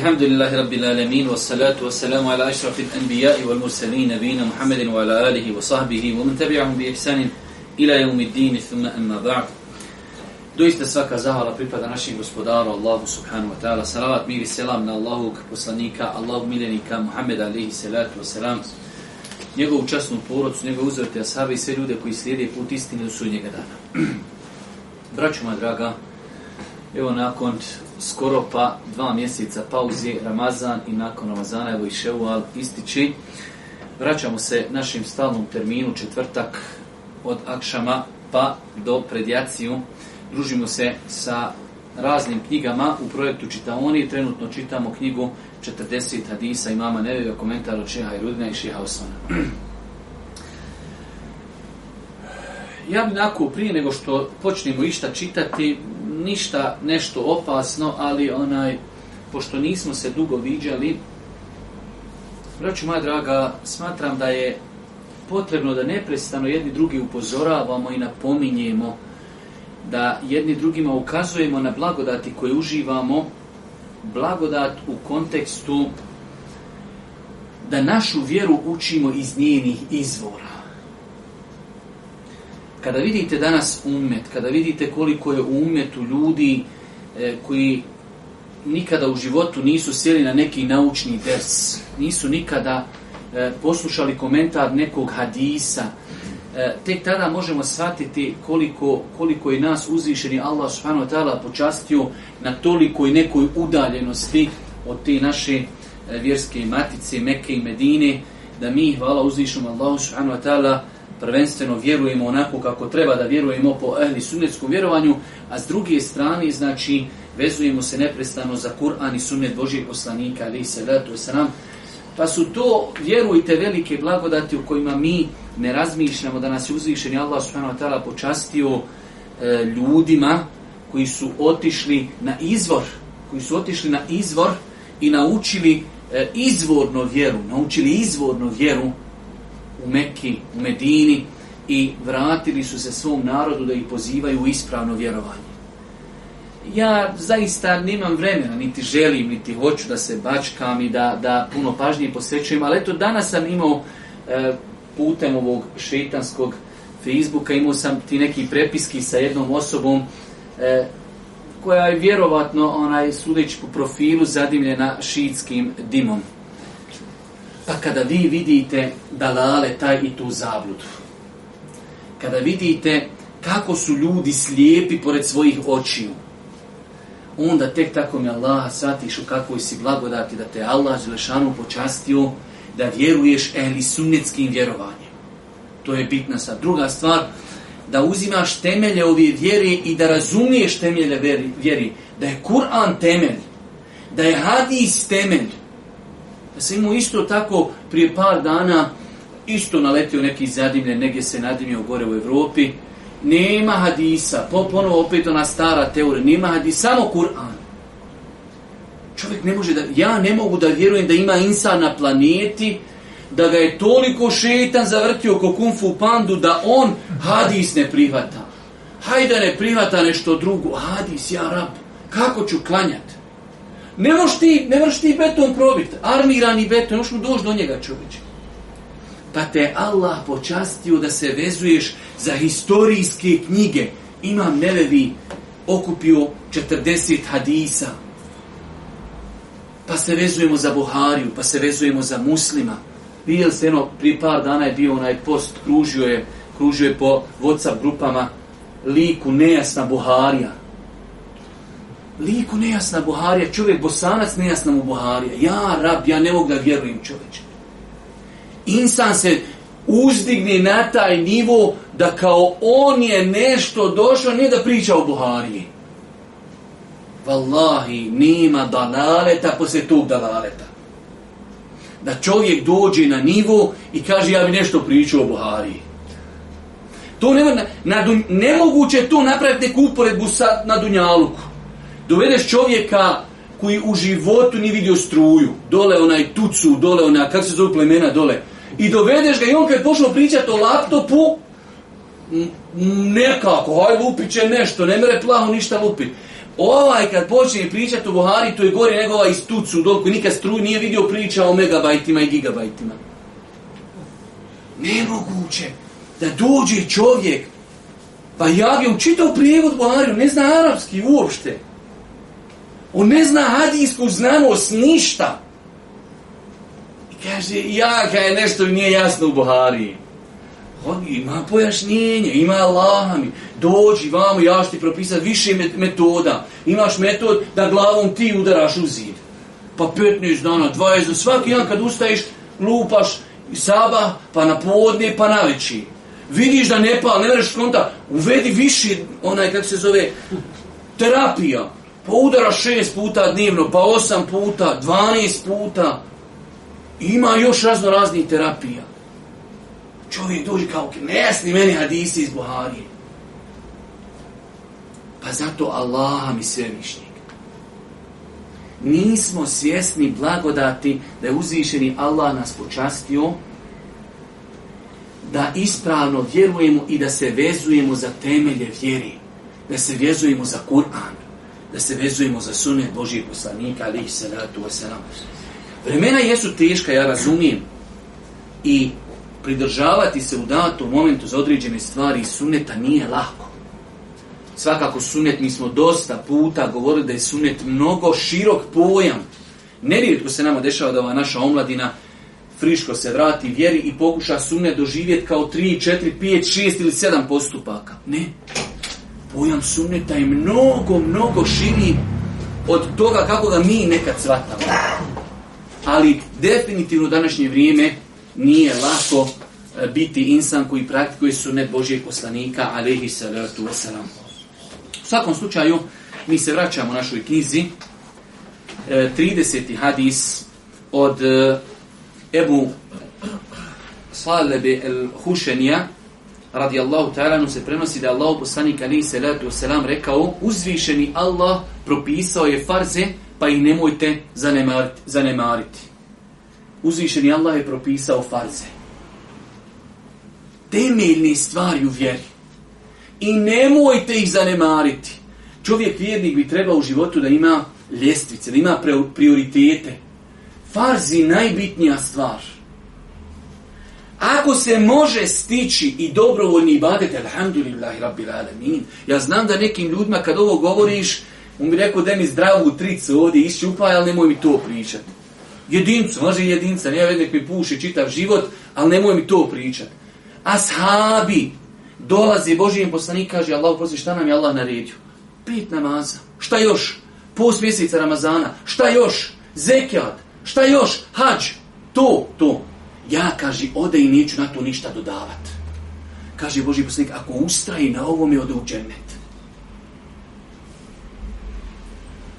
الحمد لله رب العالمين والصلاة والسلام على أشرف الأنبياء والمرسلين نبينا محمد وعلى آله وصحبه ومن تبعهم بإحسان إلى يوم الدين ثم أما بعد Doista svaka zahvala pripada našim gospodaru Allahu subhanu wa ta'ala. Salavat, mir i selam na Allahu poslanika, Allahu miljenika, Muhammed alihi salatu wa salam. Njegovu časnu porodcu, njegovu uzvrte asabe i sve ljude koji slijede put istine do sudnjega dana. Braćuma draga, evo nakon skoro pa dva mjeseca pauze, Ramazan i nakon Ramazana, evo i Ševal ističi. Vraćamo se našim stalnom terminu, četvrtak od Akšama pa do predjaciju. Družimo se sa raznim knjigama u projektu Čitaoni. Trenutno čitamo knjigu 40 hadisa i mama nevega komentar od Šeha Irudina i Šeha Osmana. Ja bi nakon, prije nego što počnemo išta čitati, ništa nešto opasno, ali onaj pošto nismo se dugo viđali, braću moja draga, smatram da je potrebno da neprestano jedni drugi upozoravamo i napominjemo da jedni drugima ukazujemo na blagodati koje uživamo, blagodat u kontekstu da našu vjeru učimo iz njenih izvora. Kada vidite danas umet, kada vidite koliko je u umetu ljudi e, koji nikada u životu nisu sjeli na neki naučni ders, nisu nikada e, poslušali komentar nekog hadisa, e, tek tada možemo shvatiti koliko, koliko je nas uzvišeni Allah s.w.t. počastio na toliko i nekoj udaljenosti od te naše e, vjerske matice Mekke i Medine, da mi, hvala uzvišom Allah s.w.t., prvenstveno vjerujemo onako kako treba da vjerujemo po ehli sunnetskom vjerovanju, a s druge strane, znači, vezujemo se neprestano za Kur'an i sunnet Božijeg poslanika, ali i salatu wasalam, pa su to, vjerujte, velike blagodati u kojima mi ne razmišljamo da nas je uzvišen Allah subhanahu wa ta'ala počastio e, ljudima koji su otišli na izvor, koji su otišli na izvor i naučili e, izvorno vjeru, naučili izvorno vjeru, u Mekki, u Medini i vratili su se svom narodu da ih pozivaju u ispravno vjerovanje. Ja zaista nemam vremena, niti želim, niti hoću da se bačkam i da, da puno pažnije posvećujem, ali eto danas sam imao e, putem ovog šetanskog Facebooka, imao sam ti neki prepiski sa jednom osobom e, koja je vjerovatno, onaj, sudeći po profilu, zadimljena šiitskim dimom. Pa kada vi vidite dalale taj i tu zabludu, kada vidite kako su ljudi slijepi pored svojih očiju, onda tek tako mi Allaha satiš u kakvoj si blagodati da te Allah Želešanu počastio da vjeruješ ehli sunnetskim vjerovanjem. To je bitna sad. Druga stvar, da uzimaš temelje ovije vjeri i da razumiješ temelje vjeri, vjeri, da je Kur'an temelj, da je Hadis temelj, Ja sam imao isto tako prije par dana isto naletio neki zadimljen, negdje se nadimio gore u Evropi. Nema hadisa, po, ponovo opet ona stara teorija, nema hadisa, samo Kur'an. Čovjek ne može da, ja ne mogu da vjerujem da ima insan na planeti, da ga je toliko šetan zavrtio ko kung fu pandu, da on hadis ne prihvata. Hajde ne prihvata nešto drugo, hadis, ja rab, kako ću klanjati? Ne moš ti, ne moš ti beton probit, armirani beton, ne moš mu doći do njega čovječ. Pa te Allah počastio da se vezuješ za historijske knjige. Imam Nelevi okupio 40 hadisa. Pa se vezujemo za Buhariju, pa se vezujemo za muslima. Vidjeli se, eno, prije par dana je bio onaj post, kružio je, kružio je po WhatsApp grupama liku nejasna Buharija liku nejasna Buharija, čovjek bosanac nejasna mu Buharija. Ja, rab, ja ne mogu da vjerujem čovječe. Insan se uzdigni na taj nivo da kao on je nešto došao, nije da priča o Buhariji. Wallahi, nema dalaleta poslije tog dalaleta. Da čovjek dođe na nivo i kaže ja bi nešto pričao o Buhariji. To nema, na, na, nemoguće to napraviti neku uporedbu sa, na Dunjaluku dovedeš čovjeka koji u životu ni vidio struju, dole onaj tucu, dole ona, kak se zove plemena, dole, i dovedeš ga i on kad počne pričati o laptopu, nekako, haj lupit će nešto, ne mere plaho ništa lupit. Ovaj kad počne pričati o Buhari, to je gore nego ovaj iz tucu, dole koji nikad struju nije vidio priča o megabajtima i gigabajtima. Nemoguće da dođe čovjek, pa javi, on čitao prijevod Buhariju, ne zna arapski uopšte. On ne zna hadijsku znanost ništa. I kaže, ja kaj nešto nije jasno u Buhari. On ima pojašnjenje, ima Allaha mi. Dođi vamo, ja ću ti propisati više metoda. Imaš metod da glavom ti udaraš u zid. Pa 15 dana, 20 dana, svaki dan kad ustaješ, lupaš saba, pa na podne, pa na veći. Vidiš da ne pa, ne vreš konta, uvedi više, onaj, kako se zove, terapija pa udara šest puta dnevno, pa osam puta, dvanest puta. Ima još razno raznih terapija. Čovjek dođe kao, nejasni meni hadisi iz Buharije. Pa zato Allah mi svevišnjeg. Nismo svjesni blagodati da je uzvišeni Allah nas počastio da ispravno vjerujemo i da se vezujemo za temelje vjeri, da se vezujemo za Kur'an da se vezujemo za sunne Božijeg poslanika, ali ih se ratu osanam. Vremena jesu teška, ja razumijem, i pridržavati se u datu, momentu za određene stvari i sunneta nije lako. Svakako sunnet, mi smo dosta puta govorili da je sunnet mnogo širok pojam. Nerijetko se nama dešava da ova naša omladina friško se vrati, vjeri i pokuša sunnet doživjeti kao 3, 4, 5, 6 ili 7 postupaka. Ne pojam sunneta je mnogo, mnogo širi od toga kako ga mi nekad shvatamo. Ali definitivno današnje vrijeme nije lako e, biti insan koji praktikuje sunnet Božijeg poslanika, alaihi salatu wasalam. U svakom slučaju, mi se vraćamo u našoj knjizi. 30. E, hadis od e, Ebu Salebe el-Hušenija, radi Allahu ta'ala se prenosi da Allahu poslanik ali se letu selam rekao uzvišeni Allah propisao je farze pa ih nemojte zanemariti zanemariti uzvišeni Allah je propisao farze temeljne stvari u vjeri i nemojte ih zanemariti čovjek vjernik bi trebao u životu da ima ljestvice da ima prioritete farzi najbitnija stvar Ako se može stići i dobrovoljni ibadet, alhamdulillahi rabbi lalemin, ja znam da nekim ljudima kad ovo govoriš, on mi rekao da mi zdravu tricu ovdje išću upaj, ali nemoj mi to pričati. Jedincu, može jedinca, nije vedno mi puši čitav život, ali nemoj mi to pričati. Ashabi, dolazi Božijem poslanik, kaže Allah, prosi, šta nam je Allah naredio? Pit namaza, šta još? Post mjeseca Ramazana, šta još? Zekijat, šta još? Hađ, to, to ja, kaže, ode i neću na to ništa dodavat. Kaže Boži poslanik, ako ustraji na ovome, ode u džennet.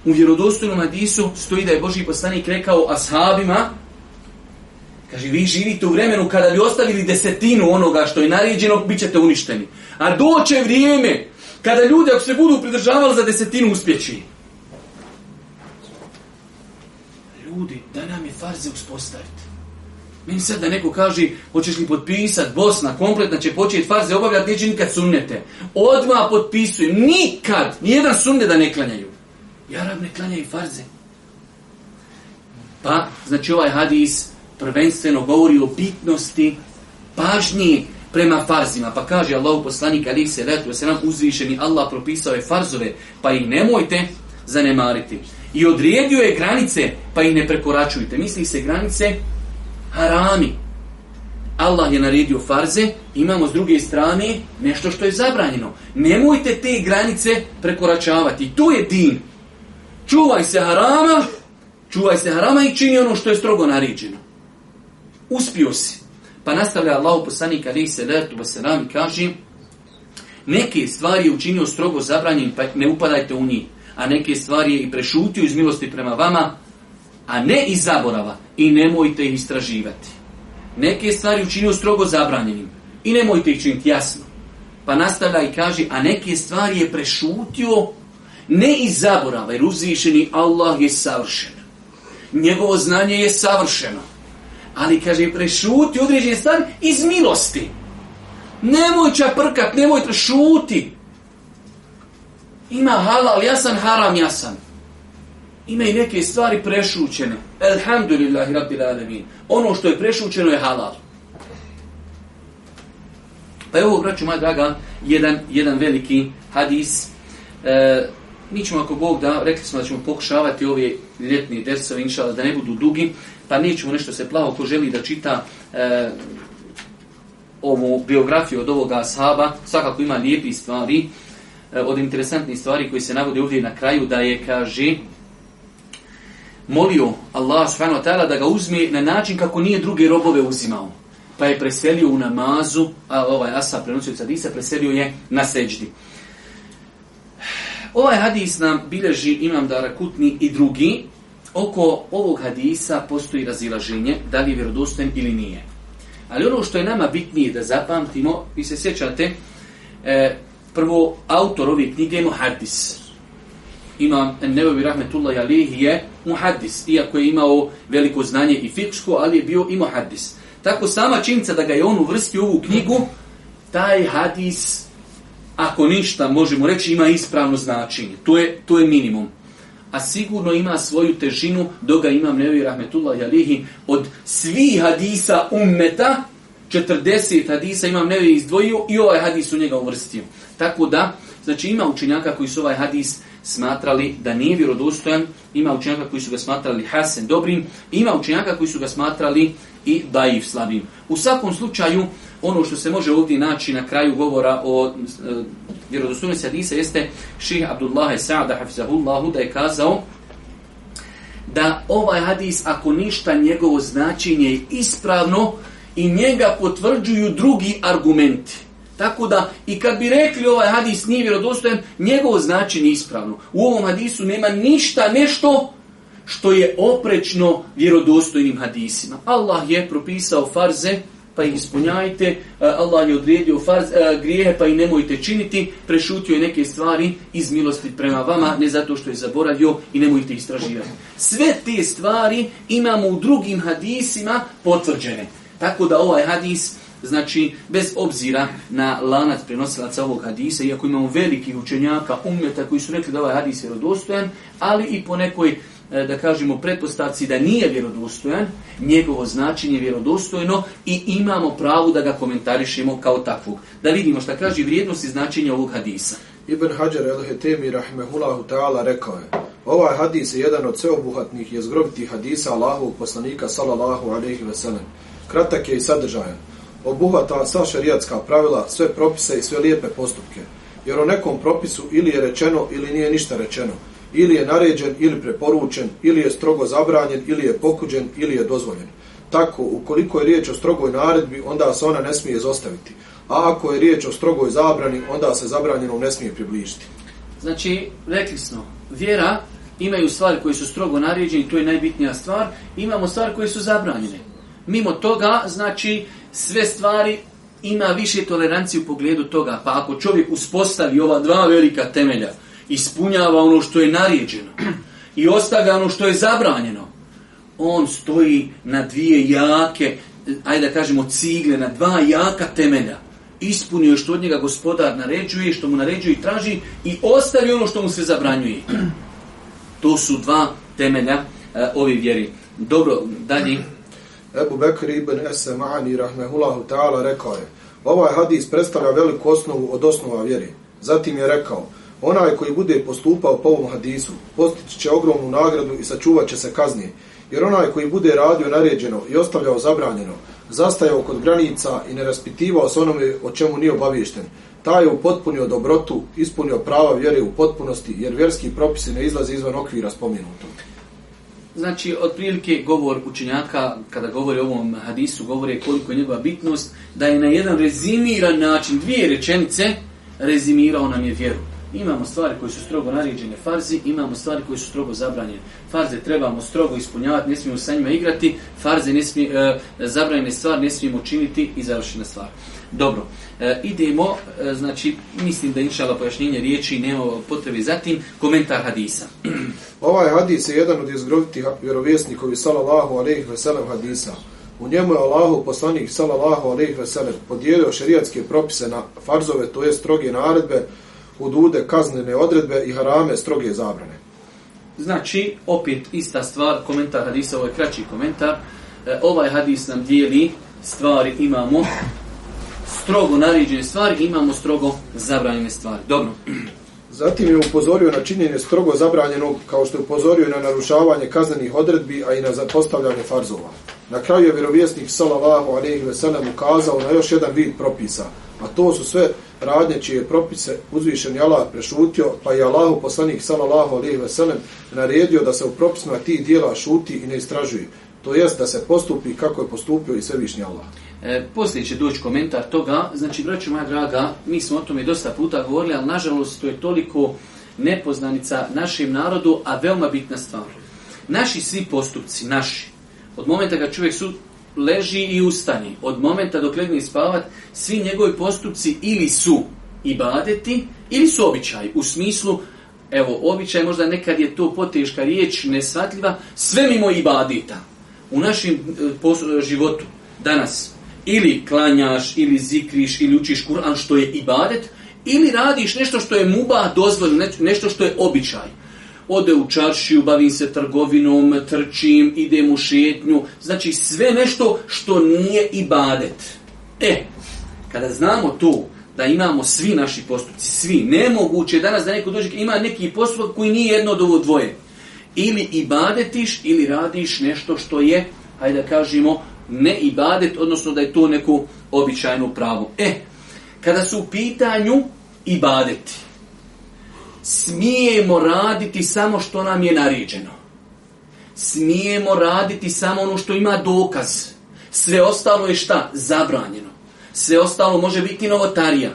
U vjerodostojnom hadisu stoji da je Boži poslanik rekao ashabima, kaže, vi živite u vremenu kada bi ostavili desetinu onoga što je naređeno, bit ćete uništeni. A doće vrijeme kada ljudi, ako se budu pridržavali za desetinu, uspjeći. Ljudi, da nam je farze uspostaviti. Meni sad da neko kaže, hoćeš li potpisat Bosna kompletna znači, će početi farze obavljati, neće nikad sumnjete. Odma potpisuje, nikad, nijedan sumnje da ne klanjaju. Jarab ne klanjaju farze. Pa, znači ovaj hadis prvenstveno govori o bitnosti pažnji prema farzima. Pa kaže Allah poslanik Ali se letu, se nam uzvišeni Allah propisao je farzove, pa ih nemojte zanemariti. I odredio je granice, pa ih ne prekoračujte. Misli se granice harami. Allah je naredio farze, imamo s druge strane nešto što je zabranjeno. Nemojte te granice prekoračavati. To je din. Čuvaj se harama, čuvaj se harama i čini ono što je strogo naređeno. Uspio si. Pa nastavlja Allah poslanik ali se letu ba se nami kaže neke stvari je učinio strogo zabranjen pa ne upadajte u njih. A neke stvari je i prešutio iz milosti prema vama a ne iz zaborava i nemojte ih istraživati. Neke stvari učinio strogo zabranjenim i nemojte ih činiti jasno. Pa nastavlja i kaže, a neke stvari je prešutio ne iz zaborava, jer uzvišeni Allah je savršen. Njegovo znanje je savršeno. Ali kaže, prešuti određen stvar iz milosti. Nemoj čaprkat, nemoj prešuti. Ima halal, jasan, haram, jasan. Jasan imaju neke stvari prešućene. Elhamdulillahi rabbil alemin. Ono što je prešućeno je halal. Pa evo, braću, moja draga, jedan, jedan veliki hadis. E, mi ćemo, ako Bog da, rekli smo da ćemo pokušavati ove ljetne dersove, inšala, da ne budu dugi, pa nećemo nešto se plavo, ko želi da čita e, ovu biografiju od ovoga ashaba, svakako ima lijepi stvari, e, od interesantnih stvari koji se navode ovdje na kraju, da je, kaže, molio Allah subhanahu wa ta'ala da ga uzme na način kako nije druge robove uzimao. Pa je preselio u namazu, a ovaj Asa prenosio sadisa, preselio je na seđdi. Ovaj hadis nam bilježi Imam Darakutni i drugi. Oko ovog hadisa postoji razilaženje da li je vjerodostojen ili nije. Ali ono što je nama bitnije da zapamtimo, vi se sjećate, e, prvo autor ove knjige je Muhaddis. Imam Nebovi Rahmetullah Jalih je muhaddis, iako je imao veliko znanje i fiksko, ali je bio i muhaddis. Tako sama činjica da ga je on uvrstio u ovu knjigu, taj hadis, ako ništa možemo reći, ima ispravno značenje. To je, to je minimum. A sigurno ima svoju težinu, doga imam nevi rahmetullah jalihi, od svih hadisa ummeta, 40 hadisa imam neve izdvojio i ovaj hadis u njega uvrstio. Tako da, znači ima učinjaka koji su ovaj hadis smatrali da nije vjerodostojan, ima učinjaka koji su ga smatrali hasen dobrim, ima učinjaka koji su ga smatrali i daiv slabim. U svakom slučaju, ono što se može ovdje naći na kraju govora o e, vjerodostojnosti hadisa jeste ših Abdullah Sa'da hafizahullahu da je kazao da ovaj hadis, ako ništa njegovo značenje je ispravno, i njega potvrđuju drugi argumenti. Tako da, i kad bi rekli ovaj hadis nije vjerodostojan, njegovo značenje je ispravno. U ovom hadisu nema ništa, nešto što je oprečno vjerodostojnim hadisima. Allah je propisao farze, pa ih ispunjajte. E, Allah je odredio farz, e, grijehe, pa ih nemojte činiti. Prešutio je neke stvari iz milosti prema vama, ne zato što je zaboravio i nemojte istraživati. Sve te stvari imamo u drugim hadisima potvrđene. Tako da ovaj hadis, znači, bez obzira na lanat prenosilaca ovog hadisa, iako imamo velikih učenjaka, umjeta koji su rekli da ovaj hadis je rodostojan, ali i po nekoj e, da kažemo pretpostavci da nije vjerodostojan, njegovo značenje je vjerodostojno i imamo pravo da ga komentarišemo kao takvog. Da vidimo šta kaže vrijednost i značenje ovog hadisa. Ibn Hajar el-Hetemi rahimehullahu ta'ala rekao je Ovaj hadis je jedan od sveobuhatnih jezgrobitih hadisa Allahovog poslanika sallallahu alaihi ve sellem kratak je i sadržajan. Obuhvata sva šarijatska pravila, sve propise i sve lijepe postupke. Jer o nekom propisu ili je rečeno ili nije ništa rečeno. Ili je naređen ili preporučen, ili je strogo zabranjen, ili je pokuđen, ili je dozvoljen. Tako, ukoliko je riječ o strogoj naredbi, onda se ona ne smije izostaviti. A ako je riječ o strogoj zabrani, onda se zabranjenom ne smije približiti. Znači, rekli smo, vjera imaju stvari koje su strogo naređeni, to je najbitnija stvar, imamo stvari koje su zabranjene. Mimo toga, znači, sve stvari ima više tolerancije u pogledu toga. Pa ako čovjek uspostavi ova dva velika temelja, ispunjava ono što je naređeno i ostavlja ono što je zabranjeno, on stoji na dvije jake, ajde da kažemo cigle, na dva jaka temelja. Ispunio što od njega gospodar naređuje, što mu naređuje i traži i ostavi ono što mu se zabranjuje. To su dva temelja uh, ove vjeri. Dobro, dalje. Ebu Bekr ibn Esma'ani rahmehullahu ta'ala rekao je Ovaj hadis predstavlja veliku osnovu od osnova vjeri. Zatim je rekao Onaj koji bude postupao po ovom hadisu postići će ogromnu nagradu i sačuvat će se kaznije. Jer onaj koji bude radio naređeno i ostavljao zabranjeno zastajao kod granica i ne raspitivao se onome o čemu nije obaviješten. Taj je upotpunio dobrotu, ispunio prava vjere u potpunosti jer vjerski propisi ne izlaze izvan okvira spominutog znači, otprilike govor učenjaka, kada govori o ovom hadisu, govori koliko je njegova bitnost, da je na jedan rezimiran način, dvije rečenice, rezimirao nam je vjeru. Imamo stvari koje su strogo naređene farzi, imamo stvari koje su strogo zabranjene. Farze trebamo strogo ispunjavati, ne smijemo sa njima igrati, farze ne smije, e, zabranjene stvari ne smijemo činiti i završene stvari. Dobro, e, idemo, e, znači, mislim da inšala pojašnjenje riječi, nema potrebi zatim, komentar hadisa. ovaj hadis je jedan od izgrovitih vjerovjesnikovi, salallahu alaihi veselam hadisa. U njemu je Allahu poslanik, salallahu alaihi veselam, podijelio šerijatske propise na farzove, to je stroge naredbe, hudude, kaznene odredbe i harame, stroge zabrane. Znači, opet ista stvar, komentar hadisa, ovo je kraći komentar. E, ovaj hadis nam dijeli stvari, imamo strogo naređene stvari i imamo strogo zabranjene stvari. Dobro. Zatim je upozorio na činjenje strogo zabranjenog, kao što je upozorio na narušavanje kaznenih odredbi, a i na zapostavljanje farzova. Na kraju je vjerovjesnik Salavahu Aleyhi Veselem ukazao na još jedan vid propisa, a to su sve radnje čije je propise uzvišen Allah prešutio, pa je Allahu poslanik Salavahu Aleyhi Veselem naredio da se u propisima tih dijela šuti i ne istražuje, to jest da se postupi kako je postupio i svevišnji Allah. E, poslije će doći komentar toga. Znači, braću moja draga, mi smo o tome dosta puta govorili, ali nažalost to je toliko nepoznanica našem narodu, a veoma bitna stvar. Naši svi postupci, naši, od momenta kad čovjek su, leži i ustani, od momenta dok legne spavat, svi njegovi postupci ili su ibadeti, ili su običaj. U smislu, evo, običaj, možda nekad je to poteška riječ, nesvatljiva, sve mimo ibadeta u našem e, pos, e, životu, danas, ili klanjaš, ili zikriš, ili učiš Kur'an što je ibadet, ili radiš nešto što je muba dozvoljno, nešto što je običaj. Ode u čaršiju, bavim se trgovinom, trčim, idem u šetnju. Znači sve nešto što nije ibadet. E, kada znamo to, da imamo svi naši postupci, svi, nemoguće danas da neko dođe, ima neki postupak koji nije jedno od ovo dvoje. Ili ibadetiš, ili radiš nešto što je, hajde da kažemo, uh, ne ibadet, odnosno da je to neko običajno pravo. E, kada su u pitanju ibadeti, smijemo raditi samo što nam je naređeno. Smijemo raditi samo ono što ima dokaz. Sve ostalo je šta? Zabranjeno. Sve ostalo može biti novotarija.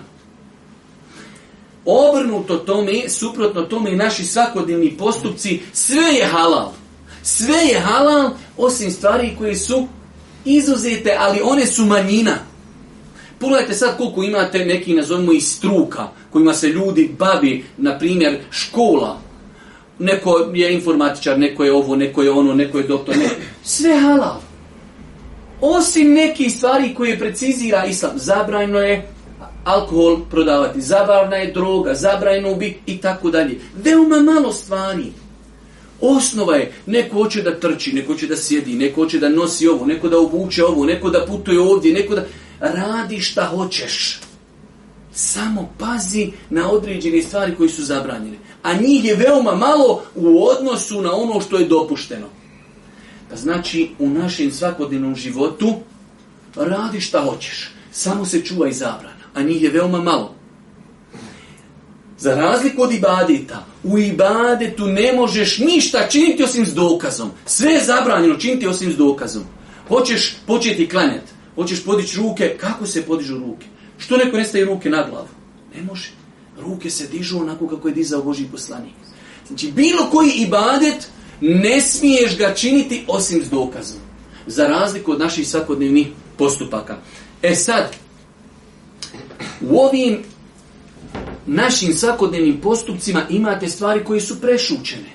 Obrnuto tome, suprotno tome i naši svakodnevni postupci, sve je halal. Sve je halal, osim stvari koje su izuzete, ali one su manjina. Pogledajte sad koliko imate neki, nazovimo i struka, kojima se ljudi bavi, na primjer, škola. Neko je informatičar, neko je ovo, neko je ono, neko je doktor, neko. Sve halal. Osim nekih stvari koje precizira islam, zabrajno je alkohol prodavati, zabavna je droga, zabrajno bi i tako dalje. Veoma malo stvari. Osnova je, neko hoće da trči, neko hoće da sjedi, neko hoće da nosi ovo, neko da obuče ovo, neko da putuje ovdje, neko da... Radi šta hoćeš. Samo pazi na određene stvari koji su zabranjene. A njih je veoma malo u odnosu na ono što je dopušteno. Pa znači, u našem svakodnevnom životu radi šta hoćeš. Samo se čuvaj zabrana. A njih je veoma malo. Za razliku od ibadeta, u ibadetu ne možeš ništa činiti osim s dokazom. Sve je zabranjeno činiti osim s dokazom. Hoćeš početi klanjati, hoćeš podići ruke, kako se podižu ruke? Što neko ne staje ruke na glavu? Ne može. Ruke se dižu onako kako je dizao Boži poslanik. Znači, bilo koji ibadet ne smiješ ga činiti osim s dokazom. Za razliku od naših svakodnevnih postupaka. E sad, u ovim našim svakodnevnim postupcima imate stvari koje su prešućene.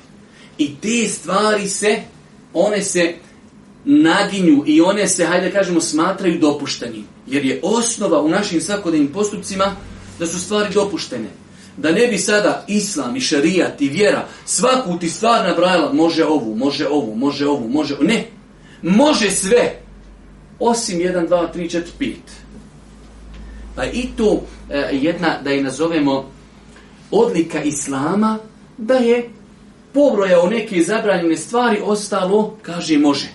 I te stvari se, one se naginju i one se, hajde kažemo, smatraju dopuštenim. Jer je osnova u našim svakodnevnim postupcima da su stvari dopuštene. Da ne bi sada islam i šarijat i vjera svaku ti stvar nabrajala može ovu, može ovu, može ovu, može ovu. Ne. Može sve. Osim 1, 2, 3, 4, 5. Pa i tu e, jedna, da je nazovemo odlika Islama, da je pobrojao neke zabranjene stvari, ostalo, kaže, može.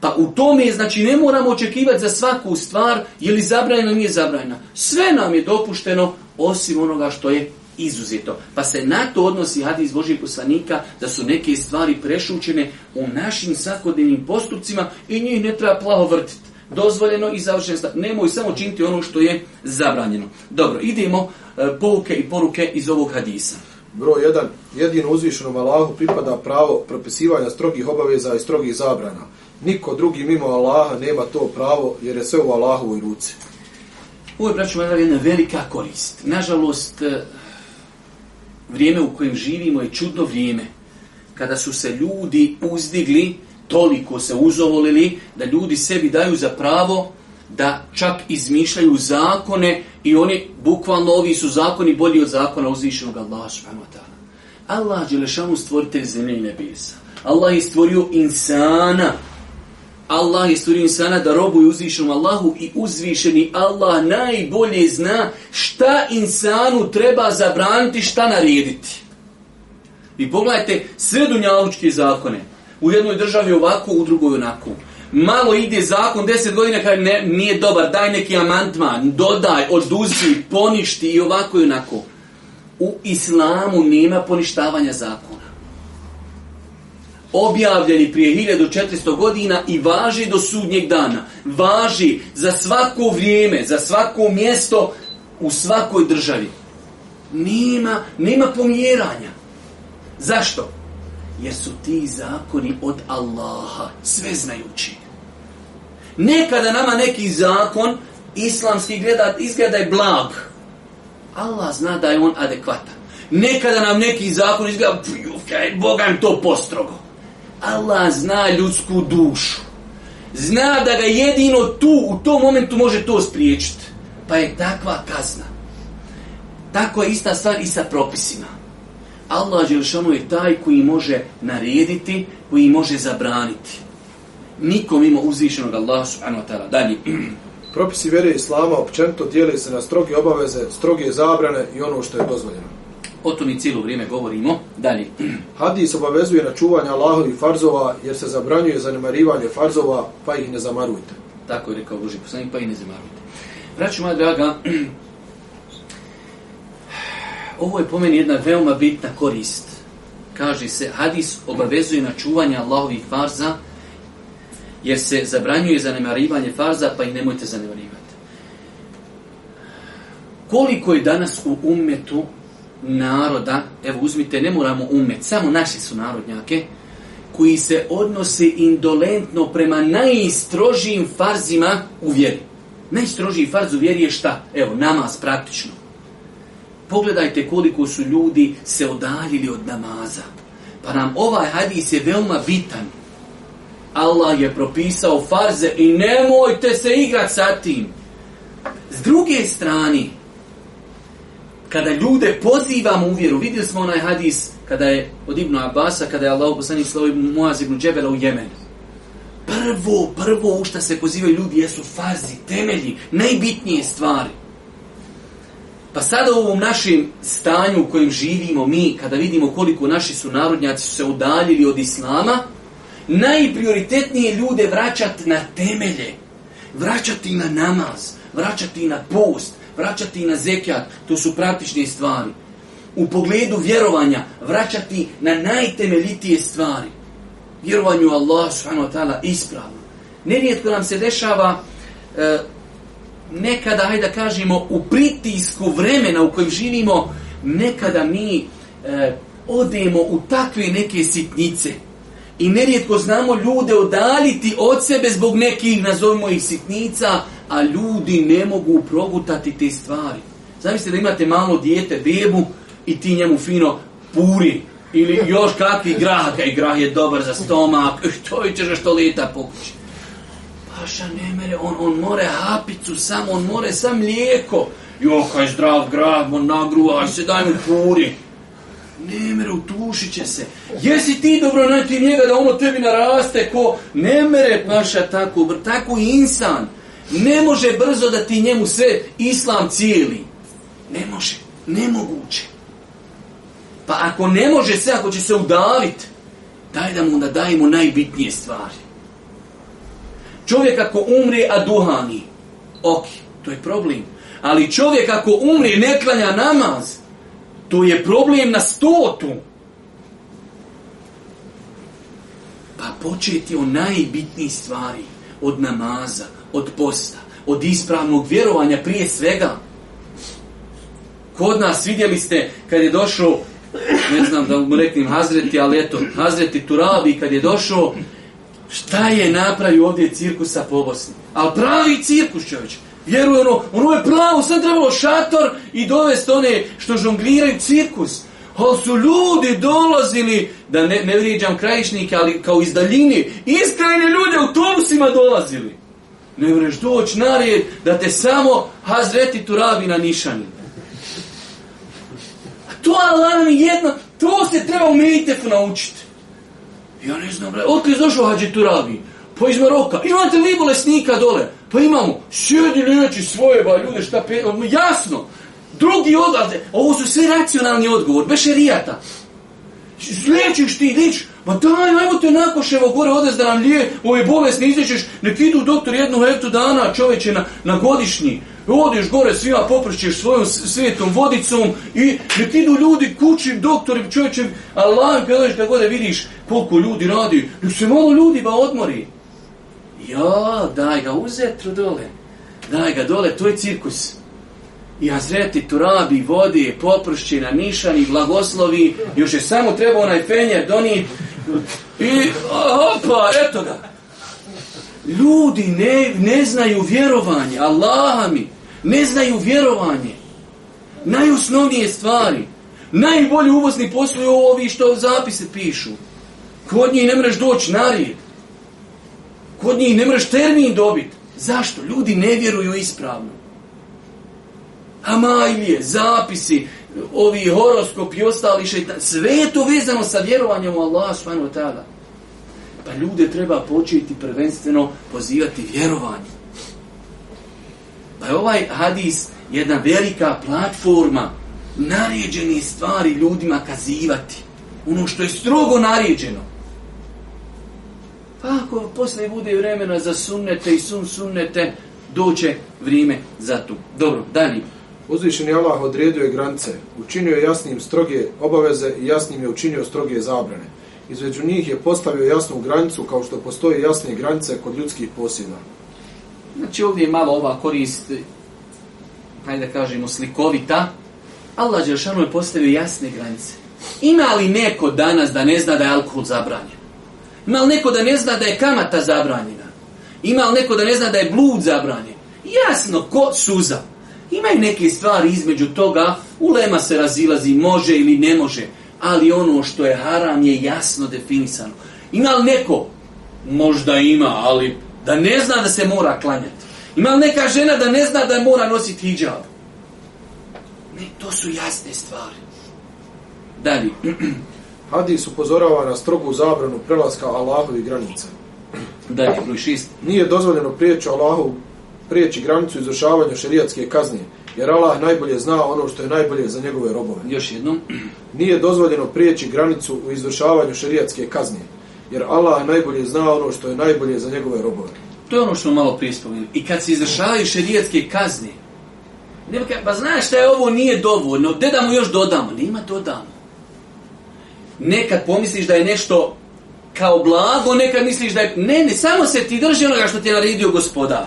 Pa u tome, znači, ne moramo očekivati za svaku stvar, je li zabranjena, nije zabranjena. Sve nam je dopušteno, osim onoga što je izuzeto. Pa se na to odnosi hadis Božih poslanika da su neke stvari prešućene u našim svakodnevnim postupcima i njih ne treba plaho vrtiti dozvoljeno i završen stav. Nemoj samo činiti ono što je zabranjeno. Dobro, idemo e, pouke i poruke iz ovog hadisa. Broj 1. Jedino uzvišenom Allahu pripada pravo propisivanja strogih obaveza i strogih zabrana. Niko drugi mimo Allaha nema to pravo jer je sve u Allahovoj ruci. Ovo je, braću, jedna velika korist. Nažalost, e, vrijeme u kojem živimo je čudno vrijeme. Kada su se ljudi uzdigli toliko se uzovolili da ljudi sebi daju za pravo da čak izmišljaju zakone i oni, bukvalno ovi su zakoni bolji od zakona uzvišenog Allaha subhanahu wa ta'ala. Allah je lešanu stvorite zemlje i nebesa. Allah je stvorio insana. Allah je stvorio insana da robuje uzvišenom Allahu i uzvišeni Allah najbolje zna šta insanu treba zabraniti, šta narediti. I pogledajte sve dunjalučke zakone. U jednoj državi ovako, u drugoj onako. Malo ide zakon, 10 godina kada ne, nije dobar, daj neki amantman, dodaj, oduzi, poništi i ovako i onako. U islamu nema poništavanja zakona. Objavljeni prije 1400 godina i važi do sudnjeg dana. Važi za svako vrijeme, za svako mjesto, u svakoj državi. Nema, nema pomjeranja. Zašto? Zašto? jesu ti zakoni od Allaha, sve znajući. Nekada nama neki zakon, islamski gleda, izgleda je blag. Allah zna da je on adekvatan. Nekada nam neki zakon izgleda, kaj, Boga to postrogo. Allah zna ljudsku dušu. Zna da ga jedino tu, u tom momentu može to spriječiti. Pa je takva kazna. Tako je ista stvar i sa propisima. Allah Đelšanu je taj koji može narediti, koji može zabraniti. Niko mimo uzvišenog Allah subhanahu wa ta'ala. Dalje. Propisi vere islama općento dijeli se na stroge obaveze, stroge zabrane i ono što je dozvoljeno. O to mi cijelo vrijeme govorimo. Dalje. Hadis obavezuje na čuvanje Allahovih farzova jer se zabranjuje zanemarivanje farzova pa ih ne zamarujte. Tako je rekao Boži poslanik pa ih ne zamarujte. Braću moja draga, ovo je po meni jedna veoma bitna korist. Kaže se, hadis obavezuje na čuvanje Allahovih farza, jer se zabranjuje zanemarivanje farza, pa ih nemojte zanemarivati. Koliko je danas u umetu naroda, evo uzmite, ne moramo umet, samo naši su narodnjake, koji se odnose indolentno prema najistrožijim farzima u vjeri. Najistrožiji farz u vjeri je šta? Evo, namaz praktično pogledajte koliko su ljudi se odaljili od namaza. Pa nam ovaj hadis je veoma bitan. Allah je propisao farze i nemojte se igrat sa tim. S druge strane, kada ljude pozivamo u vjeru, vidjeli smo onaj hadis kada je od Ibnu Abasa, kada je Allah poslani slovo Ibnu Moaz Ibnu Džebela u Jemen. Prvo, prvo u šta se pozivaju ljudi jesu farzi, temelji, najbitnije stvari. Pa sada u ovom našem stanju u kojem živimo mi, kada vidimo koliko naši sunarodnjaci su se udaljili od Islama, najprioritetnije ljude vraćati na temelje, vraćati na namaz, vraćati na post, vraćati na zekijat, to su praktične stvari. U pogledu vjerovanja, vraćati na najtemelitije stvari. Vjerovanju Allah, subhanahu wa ta'ala, ispravno. Nenijetko nam se dešava... Uh, nekada, hajde da kažemo, u pritisku vremena u kojem živimo, nekada mi e, odemo u takve neke sitnice. I nerijetko znamo ljude odaliti od sebe zbog nekih, nazovimo ih, sitnica, a ljudi ne mogu progutati te stvari. Zamislite da imate malo dijete, bebu, i ti njemu fino puri. Ili još kakvi grah, kaj grah je dobar za stomak, to ćeš što leta pokući kaša ne mere, on, on more hapicu sam, on more sam mlijeko. Jo, kaj zdrav grab, on nagruva, aj se daj mu puri. Ne mere, utušit će se. Jesi ti dobro najti njega da ono tebi naraste ko ne mere paša tako, br, tako insan. Ne može brzo da ti njemu sve islam cijeli. Ne može, nemoguće. Pa ako ne može se, ako će se udavit, daj da mu onda dajemo najbitnije stvari. Čovjek ako umre, a duhani, ok, to je problem. Ali čovjek ako umre, ne klanja namaz, to je problem na stotu. Pa početi o najbitniji stvari, od namaza, od posta, od ispravnog vjerovanja prije svega. Kod nas vidjeli ste, kad je došao, ne znam da mu reknem Hazreti, ali eto, Hazreti tu radi, kad je došao, šta je napravio ovdje cirkusa po Bosni. Ali pravi cirkus čovječ. Vjeruje ono, ono je pravo, sad trebalo šator i dovesti one što žongliraju cirkus. Ali su ljudi dolazili, da ne, ne vrijeđam krajišnike, ali kao iz daljine, iskrajne ljude u tomsima dolazili. Ne vreš doć narijed da te samo hazreti turabi na nišani. To Allah nam je jedno, to se treba u meditefu naučiti. Ja ne znam, bre, otkud je došao Hadži Turabi? Pa iz Maroka. Imate li bolesnika dole? Pa imamo. Sjedi lijeći svoje, ba, ljude, šta pe... Jasno! Drugi odlaze. Ovo su sve racionalni odgovor, bez šerijata. Liječiš ti, lič. Ma daj, ajmo te nakoševo gore odes da nam lije, ove bolesne izlječeš, nek idu doktor jednu hektu dana, čovječe, na, na godišnji odiš gore svima, poprišćeš svojom svijetom vodicom i ne ti idu ljudi kući, doktori, čovječe, Allah, kad dođeš kako da vidiš koliko ljudi radi, ne se malo ljudi ba odmori. Jo, daj ga uzetru dole, daj ga dole, to je cirkus. I Hazreti tu radi, vodi, poprišće na nišani, blagoslovi, još je samo treba onaj fenjer donijeti i opa, eto ga ljudi ne, ne znaju vjerovanje, Allaha mi, ne znaju vjerovanje. Najosnovnije stvari, najbolji uvozni posluju ovi što zapise pišu. Kod njih ne mreš doći na rijed. Kod njih ne mreš termin dobit. Zašto? Ljudi ne vjeruju ispravno. Hamailije, zapisi, ovi horoskopi, ostali šeitan, sve je to vezano sa vjerovanjem u Allaha subhanahu wa ta'ala. Pa ljude treba početi prvenstveno pozivati vjerovanje. Pa je ovaj hadis jedna velika platforma naređeni stvari ljudima kazivati. Ono što je strogo naređeno. Pa ako posle bude vremena za sunnete i sun sunnete, doće vrijeme za tu. Dobro, dalje. Uzvišeni Allah odredio je grance, učinio je jasnim stroge obaveze i jasnim je učinio stroge zabrane između njih je postavio jasnu granicu kao što postoje jasne granice kod ljudskih posjeda. Znači ovdje je malo ova korist, hajde da kažemo slikovita, Allah Đeršanu je postavio jasne granice. Ima li neko danas da ne zna da je alkohol zabranjen? Ima li neko da ne zna da je kamata zabranjena? Ima li neko da ne zna da je blud zabranjen? Jasno, ko suza? Imaju neke stvari između toga, ulema se razilazi, može ili ne može ali ono što je haram je jasno definisano. Ima li neko? Možda ima, ali da ne zna da se mora klanjati. Ima li neka žena da ne zna da je mora nositi hijab? Ne, to su jasne stvari. Dalje. Hadis upozorava na strogu zabranu prelaska Allahovi granice. Dalje, broj šest. Nije dozvoljeno prijeći Allahovu preći granicu izvršavanja šerijatske kazne, jer Allah najbolje zna ono što je najbolje za njegove robove. Još jednom. Nije dozvoljeno prijeći granicu u izvršavanju šerijatske kazne, jer Allah najbolje zna ono što je najbolje za njegove robove. To je ono što malo prispomenuo. I kad se izvršavaju šerijatske kazne, nema kaj, ba znaš šta je ovo nije dovoljno, gde da mu još dodamo? Nema dodamo. Nekad pomisliš da je nešto kao blago, nekad misliš da je... Ne, ne, samo se ti drži onoga što ti je naredio gospodar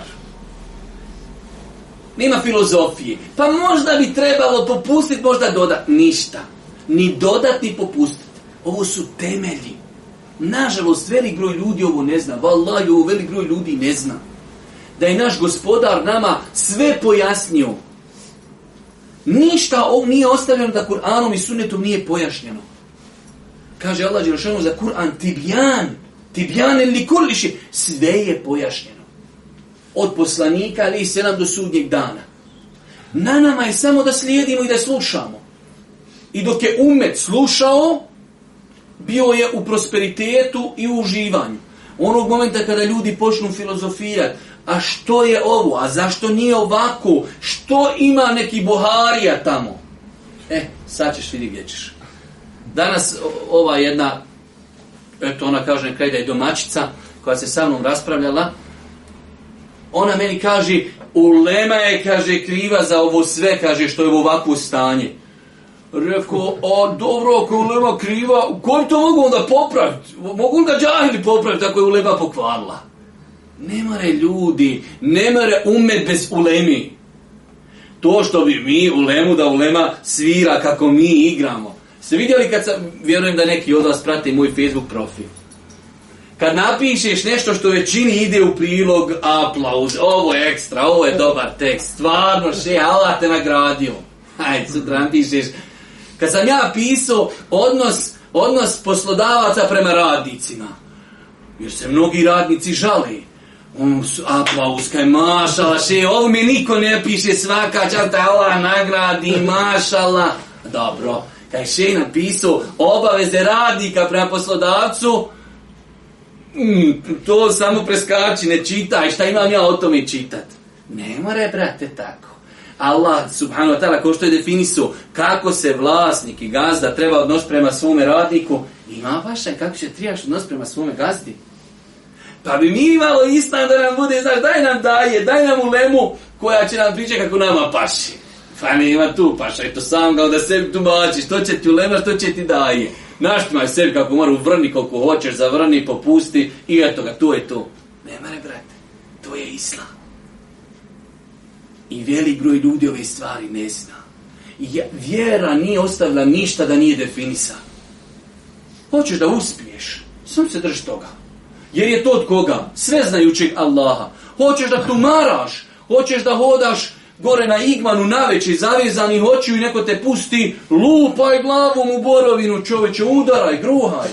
nema filozofije. Pa možda bi trebalo popustiti, možda dodat ništa. Ni dodat, ni popustiti. Ovo su temelji. Nažalost, velik broj ljudi ovo ne zna. Valaj, ovo velik broj ljudi ne zna. Da je naš gospodar nama sve pojasnio. Ništa ovo nije ostavljeno da Kur'anom i Sunnetom nije pojašnjeno. Kaže Allah Đerošanom za Kur'an, tibjan, tibjan ili kurliši, sve je pojašnjeno od poslanika ali i selam do sudnjeg dana. Na nama je samo da slijedimo i da slušamo. I dok je umet slušao, bio je u prosperitetu i u uživanju. Onog momenta kada ljudi počnu filozofirati, a što je ovo, a zašto nije ovako, što ima neki boharija tamo? E, sad ćeš vidjeti gdje ćeš. Danas ova jedna, eto ona kaže kaj da je domaćica, koja se sa mnom raspravljala, ona meni kaže, ulema je, kaže, kriva za ovo sve, kaže, što je u ovakvu stanje. Rekao, a dobro, ako je ulema kriva, koji to mogu onda popraviti? Mogu li ga džahili popraviti ako je ulema pokvarila? Nemare ljudi, nemare umet bez ulemi. To što bi mi ulemu da ulema svira kako mi igramo. Ste vidjeli kad sam, vjerujem da neki od vas prate moj Facebook profil kad napišeš nešto što većini ide u prilog, aplauz, ovo je ekstra, ovo je dobar tekst, stvarno še, Allah te nagradio. Hajde, sutra napišeš. Kad sam ja pisao odnos, odnos poslodavaca prema radnicima, jer se mnogi radnici žali, Um, aplauz, kaj mašala, še, ovo mi niko ne piše, svaka čata, Allah nagradi, mašala. Dobro, kaj še napisao obaveze radnika prema poslodavcu, mm, to samo preskači, ne čitaj, šta imam ja o tome čitat? Ne more, brate, tako. Allah, subhanahu wa ta'ala, ko što je definiso, kako se vlasnik i gazda treba odnos prema svome radniku, ima vaša, kako će trijaš odnos prema svome gazdi? Pa bi mi imalo istan da nam bude, znaš, daj nam daje, daj nam u lemu koja će nam pričati kako nama paši. Pa nema tu paša, eto sam ga da se tumači, što će ti u lema, što će ti daje naštimaj sebi kako mora uvrni koliko hoćeš, zavrni, popusti i eto ga, to je to. Ne mene, brate, to je islam. I velik broj ljudi ove stvari ne zna. I ja, vjera nije ostavila ništa da nije definisa. Hoćeš da uspiješ, sam se drži toga. Jer je to od koga? Sve znajućeg Allaha. Hoćeš da tumaraš, hoćeš da hodaš gore na igmanu naveći zavezani hoću i neko te pusti, lupaj glavom u borovinu čoveče, udaraj, gruhaj.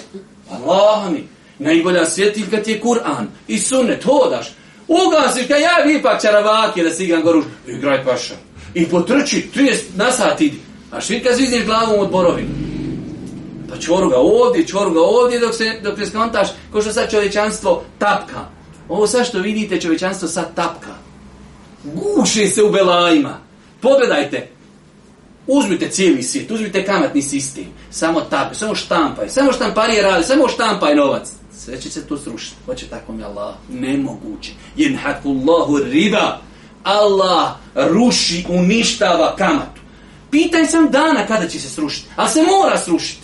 Allahami, najbolja svjetiljka ti je Kur'an i sunnet, hodaš, ugasiš kaj ja vi pa čaravake da sigan igan goruš, igraj paša. I potrči, 30 na sat idi. A švi kad zizniš glavom od borovinu. Pa čvoruga ovdje, čvoruga ovdje dok se, dok se skontaš, ko što sad čovečanstvo tapka. Ovo sad što vidite, čovečanstvo sad tapka guše se u belajima. Pogledajte, uzmite cijeli svijet, uzmite kamatni sistem, samo tape, samo štampaj, samo štamparije radi, samo štampaj novac. Sve će se tu srušiti. Hoće tako mi Allah. Nemoguće. Jen hakullahu riba. Allah ruši, uništava kamatu. Pitaj sam dana kada će se srušiti. Ali se mora srušiti.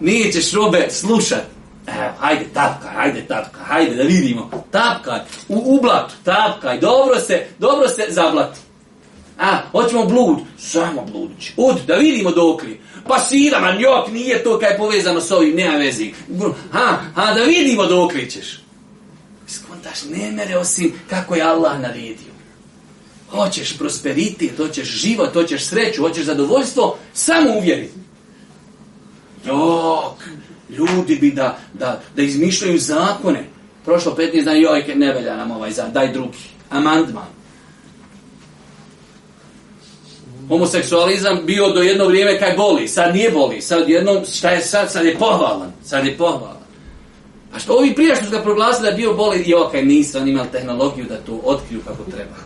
Nije ćeš robe slušati. Evo, hajde, tapka, hajde, tapka, hajde, da vidimo. Tapkaj, u, u blatu, tapkaj, dobro se, dobro se zablati. A, hoćemo blud, samo bludić. Od, da vidimo dok li. Pa sida, man, jok, nije to kaj je povezano s ovim, nema vezi. Ha, ha, da vidimo dok li ćeš. Skontaš, ne mere osim kako je Allah naredio. Hoćeš prosperiti, hoćeš život, hoćeš sreću, hoćeš zadovoljstvo, samo uvjeri. Jok, Ljudi bi da, da, da izmišljaju zakone. Prošlo 15 dana, joj, ne velja nam ovaj zakon, daj drugi. Amandman. Homoseksualizam bio do jedno vrijeme kaj boli, sad nije boli, sad jednom, šta je sad, sad je pohvalan, sad je pohvalan. A što ovi prije što su ga proglasili da bio boli, i okej, nisu oni imali tehnologiju da to otkriju kako treba.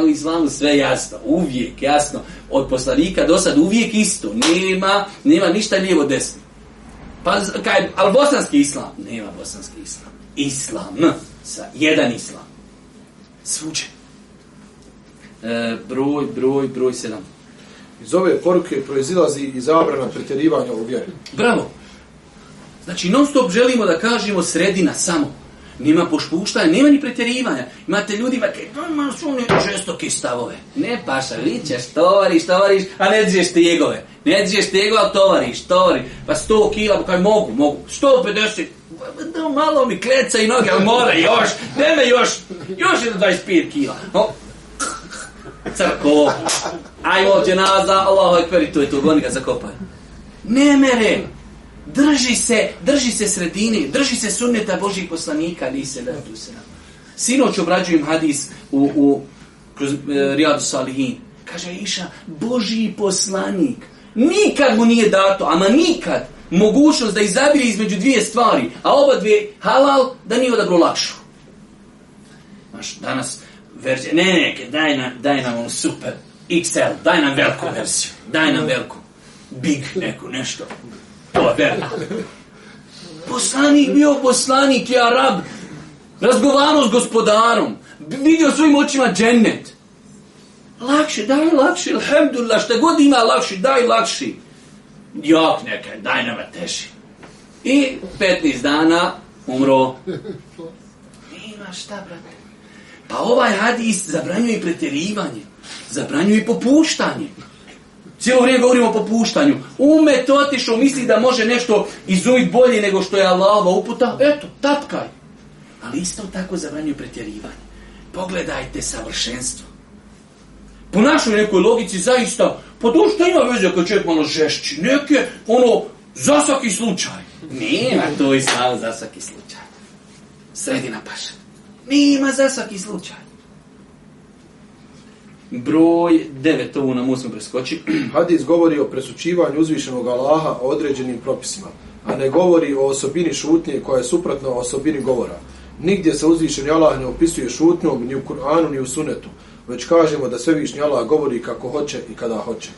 A u islamu sve jasno, uvijek jasno, od poslanika do sad uvijek isto, nema, nema ništa lijevo desno. Pa, kaj, ali bosanski islam? Nema bosanski islam. Islam. Sa jedan islam. Svuđe. E, broj, broj, broj sedam. Iz ove poruke proizilazi i zabrana pretjerivanja u vjeru. Bravo. Znači, non stop želimo da kažemo sredina samo. Nema pošpuštanja, nema ni pretjerivanja. Imate ljudi, ba, kaj, ma, su oni žestoki stavove. Ne pasa, vi ćeš, tovariš, tovariš, a ne dziješ tegove. Ne dziješ tegove, ali tovariš, tovariš. Pa sto kila, pa kaj mogu, mogu. Sto pedeset, da malo mi kleca i noge, ali mora još, nema još, još jedno dvajs pijet kila. No. Crko. Ajmo, ovdje nazad, Allahu ekveri, tu je tu, goni ga zakopaj. Ne mere, Drži se, drži se sredine, drži se sunneta Božih poslanika, ali se da tu se nam. Sinoć obrađujem hadis u, u kroz, e, Rijadu Salihin. Kaže Iša, Božji poslanik, nikad mu nije dato, ama nikad, mogućnost da izabire između dvije stvari, a oba dvije halal, da nije odabro lakšu. Znaš, danas verzija, ne, ne, ne, daj, na, daj nam ono super, XL, daj nam veliku verziju, daj nam mhm. veliku, big, neku, nešto. Dobar. Poslanik bio poslanik je Arab. Razgovarao s gospodarom. Vidio svojim očima džennet. Lakše, daj lakše. Alhamdulillah, šta god ima lakše, daj lakše. Jok neka, daj nama teži. I 15 dana umro. Ima šta, brate. Pa ovaj hadis zabranjuje i pretjerivanje. Zabranjuje i popuštanje. Cijelo vrijeme govorimo o popuštanju. Umet otišao, misli da može nešto izumit bolje nego što je Allahova uputa. Eto, tapkaj. Ali isto tako zabranjuju pretjerivanje. Pogledajte savršenstvo. Po našoj nekoj logici zaista, po pa duš, to ima veze kad čovjek ono žešći. Neke, ono, za svaki slučaj. Nima to i samo za svaki slučaj. Sredina paša. Nima za svaki slučaj. Broj 9, ovu nam usmo preskoči. Hadis govori o presučivanju uzvišenog Allaha o određenim propisima, a ne govori o osobini šutnje koja je suprotna osobini govora. Nigdje se uzvišeni Allah ne opisuje šutnjom ni u Kur'anu ni u Sunetu, već kažemo da svevišnji Allah govori kako hoće i kada hoće.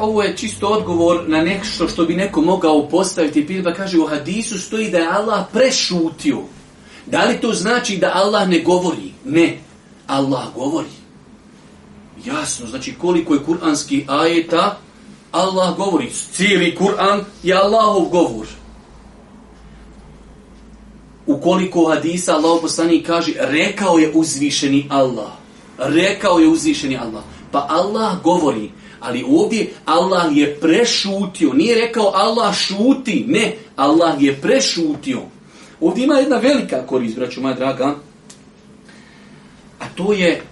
Ovo je čisto odgovor na nešto što bi neko mogao postaviti. Pilba pa kaže u hadisu stoji da je Allah prešutio. Da li to znači da Allah ne govori? Ne. Allah govori jasno, znači koliko je kuranski ajeta, Allah govori, cijeli Kur'an je Allahov govor. Ukoliko hadisa Allah poslani kaže, rekao je uzvišeni Allah. Rekao je uzvišeni Allah. Pa Allah govori, ali ovdje Allah je prešutio. Nije rekao Allah šuti, ne, Allah je prešutio. Ovdje ima jedna velika korist, braću moja draga. A to je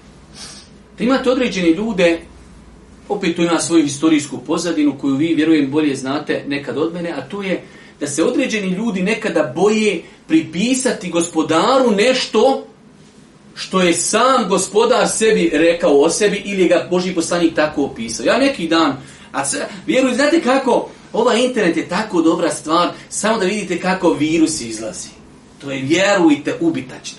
da imate određene ljude, opet to ima svoju historijsku pozadinu koju vi, vjerujem, bolje znate nekad od mene, a to je da se određeni ljudi nekada boje pripisati gospodaru nešto što je sam gospodar sebi rekao o sebi ili je ga Boži poslanik tako opisao. Ja neki dan, a se, vjeruj, znate kako, ova internet je tako dobra stvar, samo da vidite kako virus izlazi. To je, vjerujte, ubitačno.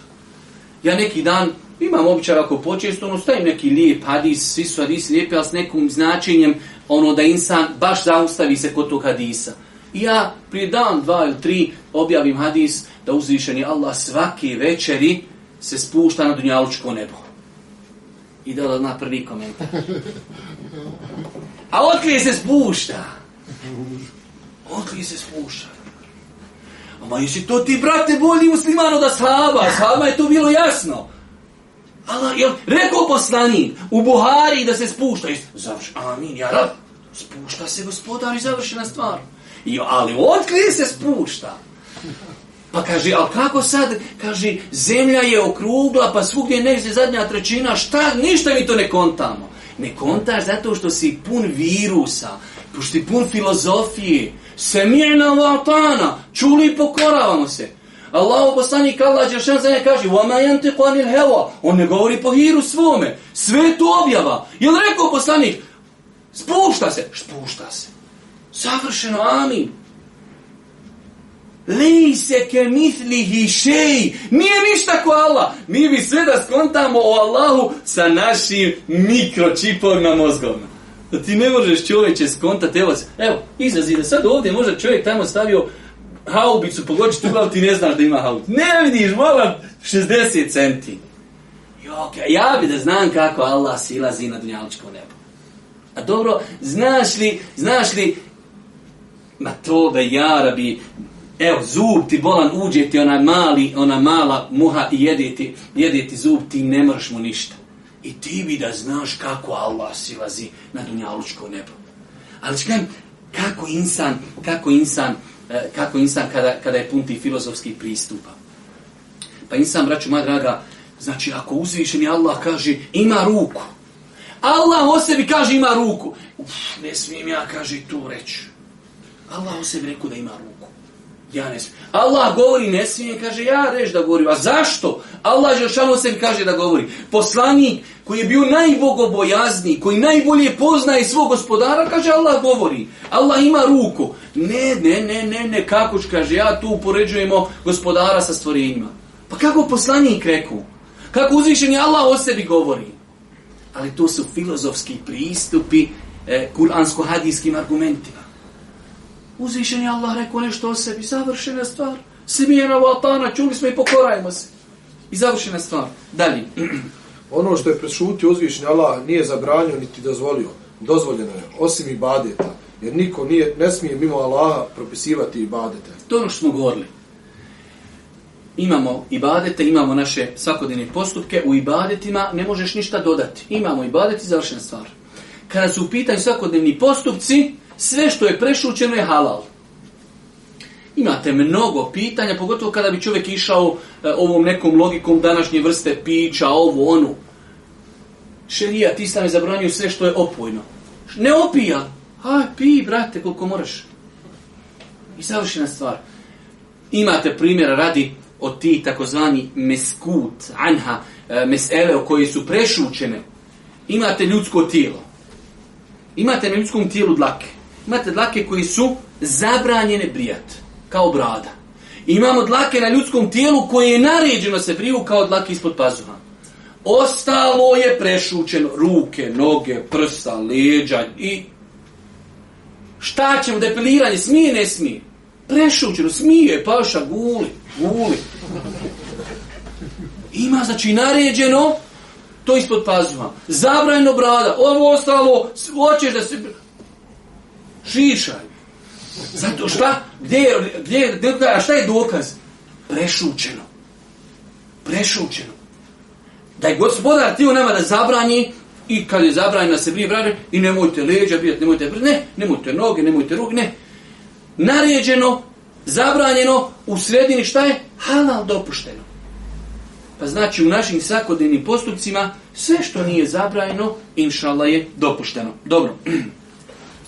Ja neki dan imam običaj ako počesto, ono, stavim neki lijep hadis, svi su hadisi lijepi, ali s nekim značenjem, ono, da insan baš zaustavi se kod tog hadisa. I ja prije dan, dva ili tri, objavim hadis da uzvišeni Allah svake večeri se spušta na dunjalučko nebo. I da na prvi komentar. A otkrije se spušta. Otkrije se spušta. Ma jesi to ti, brate, bolji musliman od Ashaba. Ashaba je to bilo jasno. Ashaba Allah, jel, rekao poslanik u Buhari da se spušta i završi, amin, ja rab, spušta se gospodar i završena stvar. I, ali otkrije se spušta. Pa kaže, ali kako sad, kaže, zemlja je okrugla, pa svugdje negdje zadnja trećina, šta, ništa mi to ne kontamo. Ne kontaš zato što si pun virusa, pošto si pun filozofije, se mirna vatana, čuli i pokoravamo se. Allahu poslanik Allah džeshan za kaže: "Wa ma yantiqu anil hawa." On ne govori po hiru svome. Sve to objava. Jel rekao poslanik? Spušta se, spušta se. Savršeno, amin. Lej se ke mithlihi šeji. Nije ništa ko Allah. Mi bi sve da skontamo o Allahu sa našim mikročipovima mozgovima. Da ti ne možeš čovječe skontati. Evo, evo iza zida. Sad ovdje možda čovjek tamo stavio uh, haubicu, pogoditi pa glavu, ti ne znaš da ima haubicu. Ne vidiš, molam, 60 centi. Joka, ja bi da znam kako Allah silazi na dunjaličko nebo. A dobro, znaš li, znaš li, ma to be, jarabi, evo, zub ti bolan, uđe ti ona mali, ona mala muha i jede ti, jede ti zub, ti ne moraš mu ništa. I ti bi da znaš kako Allah silazi na dunjaličko nebo. Ali čekaj, kako insan, kako insan, E, kako insan kada, kada je pun ti filozofski pristupa. Pa insan, braću moja draga, znači ako uzvišeni Allah kaže ima ruku, Allah o sebi kaže ima ruku, Uf, ne smijem ja kaže tu reći. Allah o sebi rekao da ima ruku. Ja ne smijem. Allah govori, ne smijem, kaže, ja reći da govorim. A zašto? Allah Žešano se mi kaže da govori. Poslanik koji je bio najbogobojazni, koji najbolje poznaje svog gospodara, kaže, Allah govori. Allah ima ruku. Ne, ne, ne, ne, ne, kako će, kaže, ja tu upoređujemo gospodara sa stvorenjima. Pa kako poslanik reku? Kako uzvišen je Allah o sebi govori? Ali to su filozofski pristupi e, kuransko-hadijskim argumentima. Uzvišen je Allah rekao nešto o sebi. Završena stvar. Simijena vatana, čuli smo i pokorajmo se. I završena stvar. Dalje. ono što je prešutio uzvišen Allah nije zabranio niti dozvolio. Dozvoljeno je, osim ibadeta. Jer niko nije, ne smije mimo Allaha propisivati ibadete. To ono što smo govorili. Imamo ibadete, imamo naše svakodnevne postupke. U ibadetima ne možeš ništa dodati. Imamo ibadet i završena stvar. Kada su u pitanju svakodnevni postupci, sve što je prešućeno je halal. Imate mnogo pitanja, pogotovo kada bi čovjek išao e, ovom nekom logikom današnje vrste pića, ovu, onu. Šerija, ti sam je zabranio sve što je opojno. Ne opija! Aj, pi, brate, koliko moraš. I završena stvar. Imate primjera radi od ti takozvani meskut, anha, e, mesele o koje su prešućene. Imate ljudsko tijelo. Imate na ljudskom tijelu dlake imate dlake koji su zabranjene brijat, kao brada. Imamo dlake na ljudskom tijelu koje je naređeno se briju kao dlake ispod pazuha. Ostalo je prešućeno, ruke, noge, prsa, leđa i... Šta ćemo, depiliranje, smije, ne smije? Prešućeno, smije, paša, guli, guli. Ima, znači, naređeno, to ispod pazuha. Zabranjeno brada, ovo ostalo, hoćeš da se šišaj. Zato šta? Gdje, gdje, gdje, gdje, a šta je dokaz? Prešučeno. Prešučeno. Da je gospodar tio nama da zabrani i kad je zabranjen na sebi brane i nemojte leđa bijati, nemojte ne, nemojte noge, nemojte rug, ne. Naređeno, zabranjeno, u sredini šta je? Halal dopušteno. Pa znači u našim svakodnevnim postupcima sve što nije zabranjeno, inšala je dopušteno. Dobro.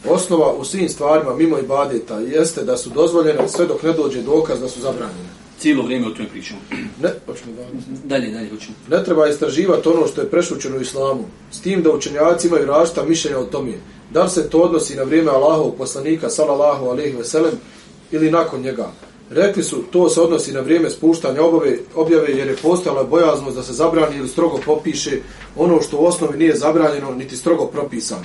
osnova u svim stvarima mimo ibadeta jeste da su dozvoljene sve dok ne dođe dokaz da su zabranjene. Cijelo vrijeme o tome pričamo. Ne, počnemo dalje. Dalje, dalje, počnemo. Ne treba istraživati ono što je prešućeno u islamu, s tim da učenjaci imaju rašta mišljenja o tome. Da li se to odnosi na vrijeme Allahovog poslanika, salallahu alaihi veselem, ili nakon njega? Rekli su, to se odnosi na vrijeme spuštanja obave, objave, jer je postojala bojaznost da se zabrani ili strogo popiše ono što u osnovi nije zabranjeno, niti strogo propisano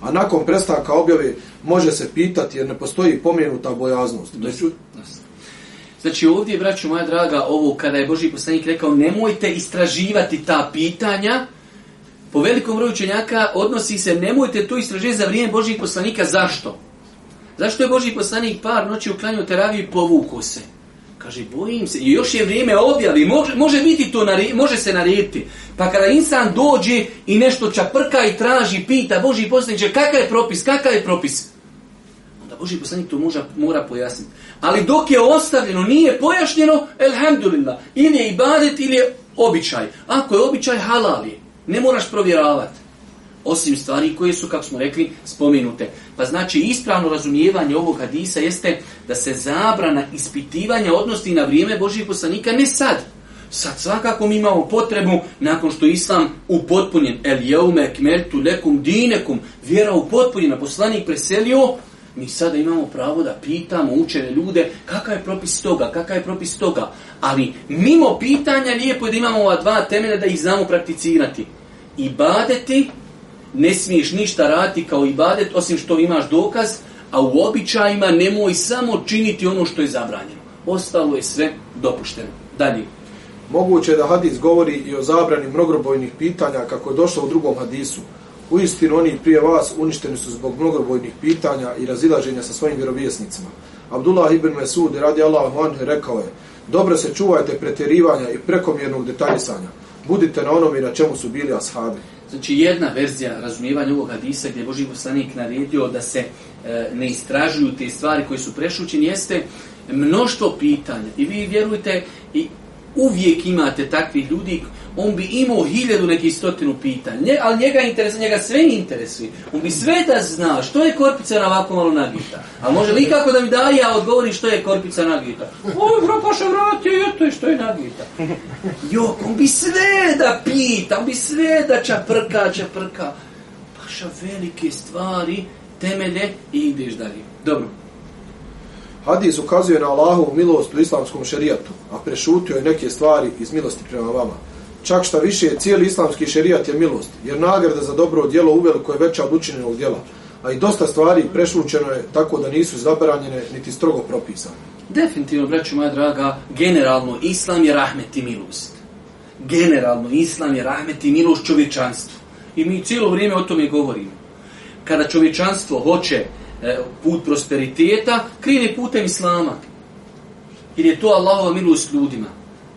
a nakon prestanka objave može se pitati jer ne postoji pomenuta bojaznost. Znači ovdje, braću moja draga, ovo kada je Boži poslanik rekao nemojte istraživati ta pitanja, po velikom broju čenjaka odnosi se nemojte to istraživati za vrijeme Božih poslanika. Zašto? Zašto je Boži poslanik par noći u klanju teraviju povukao se? Kaže, bojim se. I još je vrijeme objavi. Može, može biti to, nari, može se narediti. Pa kada insan dođe i nešto čaprka i traži, pita Boži poslaniče, kakav je propis, kakav je propis? Onda Boži poslanič to moža, mora pojasniti. Ali dok je ostavljeno, nije pojašnjeno, elhamdulillah. Ili je ibadet, ili je običaj. Ako je običaj, halal je. Ne moraš provjeravati osim stvari koje su, kako smo rekli, spomenute. Pa znači, ispravno razumijevanje ovog hadisa jeste da se zabrana ispitivanja odnosti na vrijeme Božih poslanika ne sad. Sad svakako mi imamo potrebu, nakon što Islam upotpunjen, el jeume kmertu lekum dinekum, vjera upotpunjena, poslanik preselio, Mi sada imamo pravo da pitamo učene ljude kakav je propis toga, kakav je propis toga. Ali mimo pitanja lijepo je da imamo ova dva temelja da ih znamo prakticirati. Ibadeti, ne smiješ ništa raditi kao ibadet, osim što imaš dokaz, a u običajima nemoj samo činiti ono što je zabranjeno. Ostalo je sve dopušteno. Dalje. Moguće je da hadis govori i o zabrani mnogrobojnih pitanja kako je došlo u drugom hadisu. U istinu oni prije vas uništeni su zbog mnogrobojnih pitanja i razilaženja sa svojim vjerovjesnicima. Abdullah ibn Mesud radi Allah anhu rekao je Dobro se čuvajte pretjerivanja i prekomjernog detaljisanja. Budite na onom i na čemu su bili ashabi. Znači jedna verzija razumijevanja ovog hadisa gdje je Boži poslanik naredio da se e, ne istražuju te stvari koje su prešućene jeste mnoštvo pitanja. I vi vjerujte i uvijek imate takvih ljudi on bi imao hiljadu nekih stotinu pitanja, Nje, ali njega interesuje, njega sve interesuje. On bi sve da zna što je korpica na ovako malo nagita. A može li ikako da mi da ja odgovorim što je korpica nagita? Oj, bro, pa še vrati, eto je što je nagita. Jok, on bi sve da pita, on bi sve da čaprka, čaprka. Paša velike stvari, temelje i ideš dalje. Dobro. Hadis ukazuje na Allahovu milost u islamskom šerijatu, a prešutio je neke stvari iz milosti prema vama. Čak šta više, cijeli islamski šerijat je milost, jer nagrada za dobro djelo uveliko je veća od učinjenog djela, a i dosta stvari prešlučeno je tako da nisu zabranjene niti strogo propisane. Definitivno, braću moja draga, generalno islam je rahmet i milost. Generalno islam je rahmet i milost čovječanstvu. I mi cijelo vrijeme o tome govorimo. Kada čovječanstvo hoće e, put prosperiteta, krene putem islama. Jer je to Allahova milost ljudima.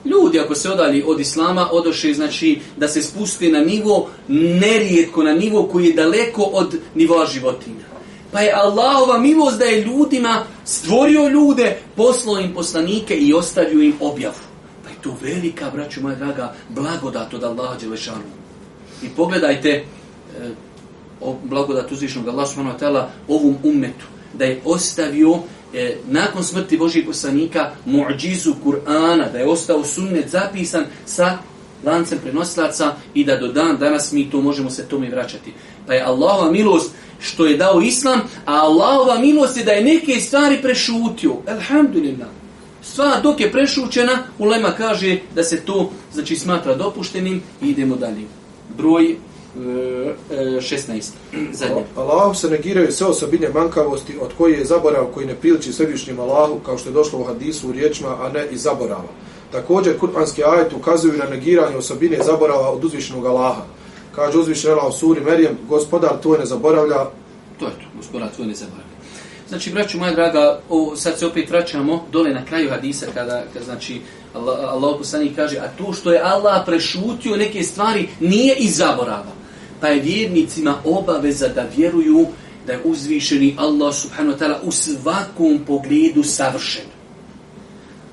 Ljudi ako se odali od islama, odoše znači da se spusti na nivo nerijetko, na nivo koji je daleko od nivoa životinja. Pa je Allahova milost da je ljudima stvorio ljude, poslao im poslanike i ostavio im objavu. Pa je to velika, braću moja draga, blagodat od Allaha Đelešanu. I pogledajte e, o blagodat uzvišnog Allaha Subhanahu Wa Ta'ala ovom ummetu, da je ostavio e, nakon smrti Božih poslanika muđizu Kur'ana, da je ostao sunnet zapisan sa lancem prenoslaca i da do dan danas mi to možemo se tome vraćati. Pa je Allahova milost što je dao Islam, a Allahova milost je da je neke stvari prešutio. Elhamdulillah. Sva dok je prešućena, ulema kaže da se to znači smatra dopuštenim i idemo dalje. Broj 16. E, e, zadnje. Allahu se negiraju sve osobine mankavosti od koje je zaborav koji ne priliči svevišnjim Allahu, kao što je došlo u hadisu u riječima, a ne i zaborava. Također, kurpanski ajet ukazuju na negiranje osobine zaborava od uzvišnjog Allaha. Kaže uzvišnj Allah u suri Merijem, gospodar tvoj ne zaboravlja. To je to, gospodar tvoj ne zaboravlja. Znači, braću moja draga, o, sad se opet vraćamo dole na kraju hadisa, kada, kada znači, Allah, Allah poslani kaže, a to što je Allah prešutio neke stvari, nije i zaborava pa je vjernicima obaveza da vjeruju da je uzvišeni Allah subhanahu wa ta'ala u svakom pogledu savršen.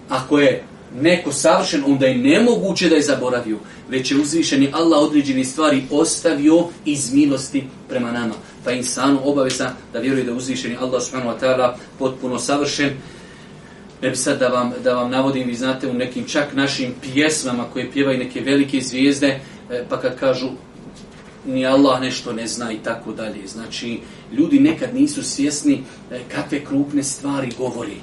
Ako je neko savršen, onda je nemoguće da je zaboravio, već je uzvišeni Allah određeni stvari ostavio iz milosti prema nama. Pa insanu obaveza da vjeruje da je uzvišeni Allah subhanahu wa ta'ala potpuno savršen. Ne bi sad da vam, da vam navodim, vi znate, u nekim čak našim pjesmama koje pjevaju neke velike zvijezde, e, pa kad kažu ni Allah nešto ne zna i tako dalje. Znači, ljudi nekad nisu svjesni e, kakve krupne stvari govori.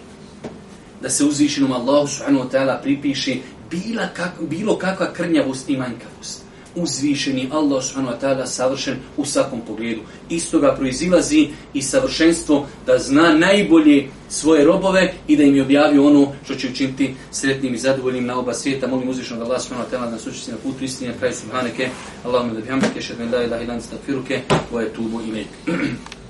Da se uzvišenom Allahu subhanahu wa ta'ala pripiši bila kak, bilo kakva krnjavost i manjkavost uzvišeni Allah subhanahu wa ta'ala savršen u svakom pogledu. Isto ga proizilazi i savršenstvo da zna najbolje svoje robove i da im je objavio ono što će učiniti sretnim i zadovoljnim na oba svijeta. Molim uzvišenog Allah subhanahu wa ta'ala da nas učesti na putu istinja, kraj subhaneke. Allahumma da bihamdike, šedmen da ilah ilan stafiruke, tubu i